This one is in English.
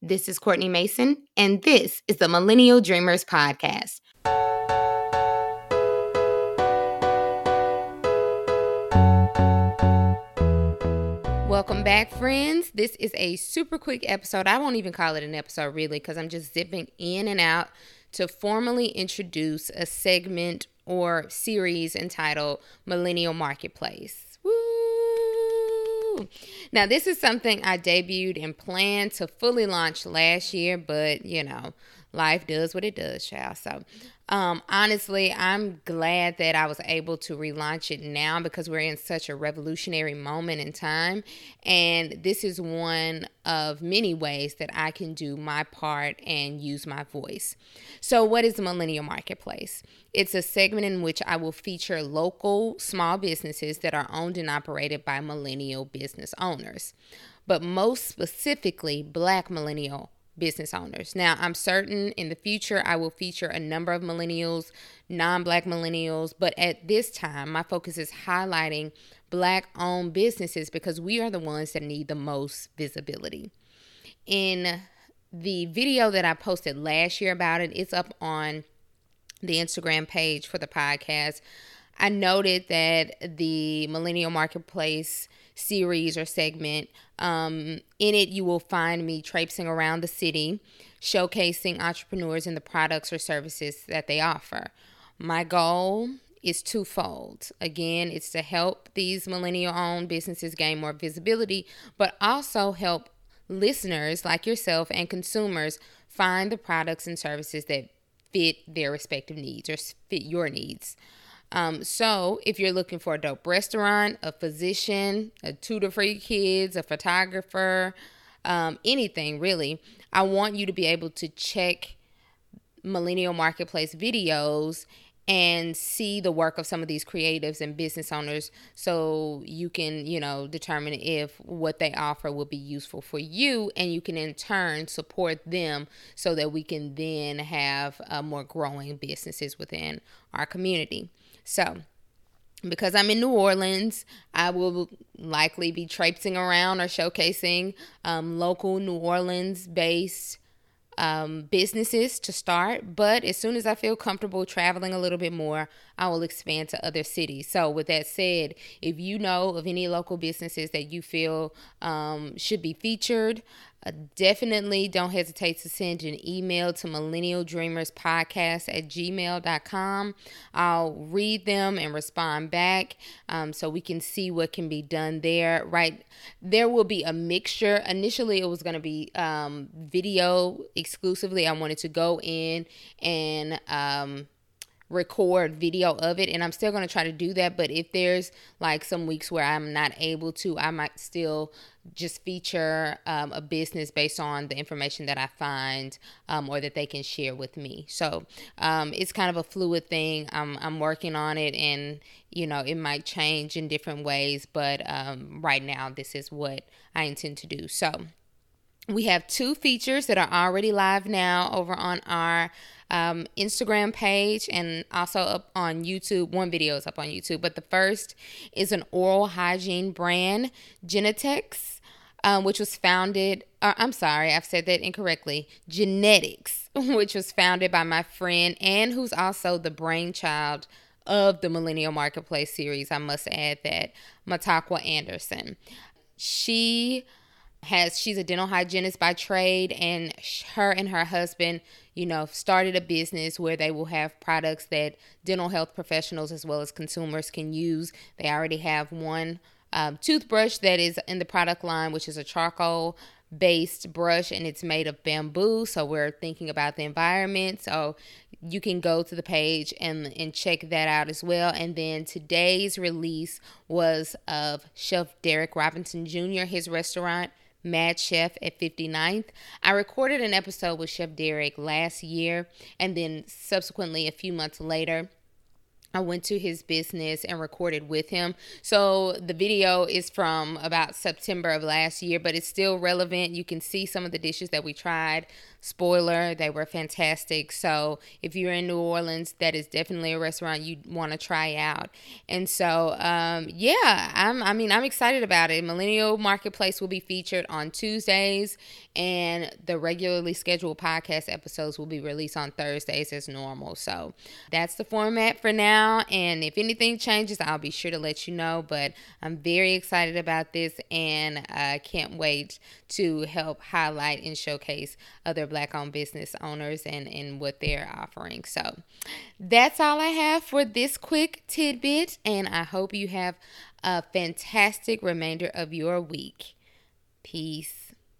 This is Courtney Mason, and this is the Millennial Dreamers Podcast. Welcome back, friends. This is a super quick episode. I won't even call it an episode, really, because I'm just zipping in and out to formally introduce a segment or series entitled Millennial Marketplace. Now, this is something I debuted and planned to fully launch last year, but you know, life does what it does, child. So, um, honestly, I'm glad that I was able to relaunch it now because we're in such a revolutionary moment in time. And this is one of many ways that I can do my part and use my voice. So, what is the Millennial Marketplace? It's a segment in which I will feature local small businesses that are owned and operated by millennial business owners, but most specifically, Black millennial business owners. Now, I'm certain in the future I will feature a number of millennials, non black millennials, but at this time, my focus is highlighting black owned businesses because we are the ones that need the most visibility. In the video that I posted last year about it, it's up on the Instagram page for the podcast. I noted that the Millennial Marketplace series or segment. Um, in it, you will find me traipsing around the city, showcasing entrepreneurs and the products or services that they offer. My goal is twofold. Again, it's to help these millennial owned businesses gain more visibility, but also help listeners like yourself and consumers find the products and services that fit their respective needs or fit your needs. Um, so if you're looking for a dope restaurant, a physician, a tutor for your kids, a photographer, um, anything really, I want you to be able to check Millennial Marketplace videos and see the work of some of these creatives and business owners so you can, you know, determine if what they offer will be useful for you and you can in turn support them so that we can then have uh, more growing businesses within our community. So, because I'm in New Orleans, I will likely be traipsing around or showcasing um, local New Orleans based um, businesses to start. But as soon as I feel comfortable traveling a little bit more, I will expand to other cities. So, with that said, if you know of any local businesses that you feel um, should be featured, uh, definitely don't hesitate to send an email to millennial dreamers podcast at gmail.com i'll read them and respond back um, so we can see what can be done there. Right there will be a mixture. Initially it was going to be um, video exclusively. I wanted to go in and um, record video of it and I'm still going to try to do that but if there's like some weeks where I'm not able to I might still just feature um, a business based on the information that I find um, or that they can share with me. So um, it's kind of a fluid thing. I'm, I'm working on it and you know it might change in different ways but um, right now this is what I intend to do. So we have two features that are already live now over on our um, Instagram page and also up on YouTube. One video is up on YouTube, but the first is an oral hygiene brand, Genetix, um, which was founded. Uh, I'm sorry, I've said that incorrectly. Genetics, which was founded by my friend and who's also the brainchild of the Millennial Marketplace series. I must add that Matakwa Anderson. She has she's a dental hygienist by trade and her and her husband you know started a business where they will have products that dental health professionals as well as consumers can use. They already have one um, toothbrush that is in the product line which is a charcoal based brush and it's made of bamboo so we're thinking about the environment. So you can go to the page and and check that out as well. And then today's release was of chef derek robinson jr his restaurant Mad Chef at 59th. I recorded an episode with Chef Derek last year, and then subsequently, a few months later, I went to his business and recorded with him. So the video is from about September of last year, but it's still relevant. You can see some of the dishes that we tried. Spoiler, they were fantastic. So if you're in New Orleans, that is definitely a restaurant you'd want to try out. And so, um, yeah, I'm, I mean, I'm excited about it. Millennial Marketplace will be featured on Tuesdays, and the regularly scheduled podcast episodes will be released on Thursdays as normal. So that's the format for now. And if anything changes, I'll be sure to let you know. But I'm very excited about this, and I can't wait to help highlight and showcase other black owned business owners and, and what they're offering. So that's all I have for this quick tidbit, and I hope you have a fantastic remainder of your week. Peace.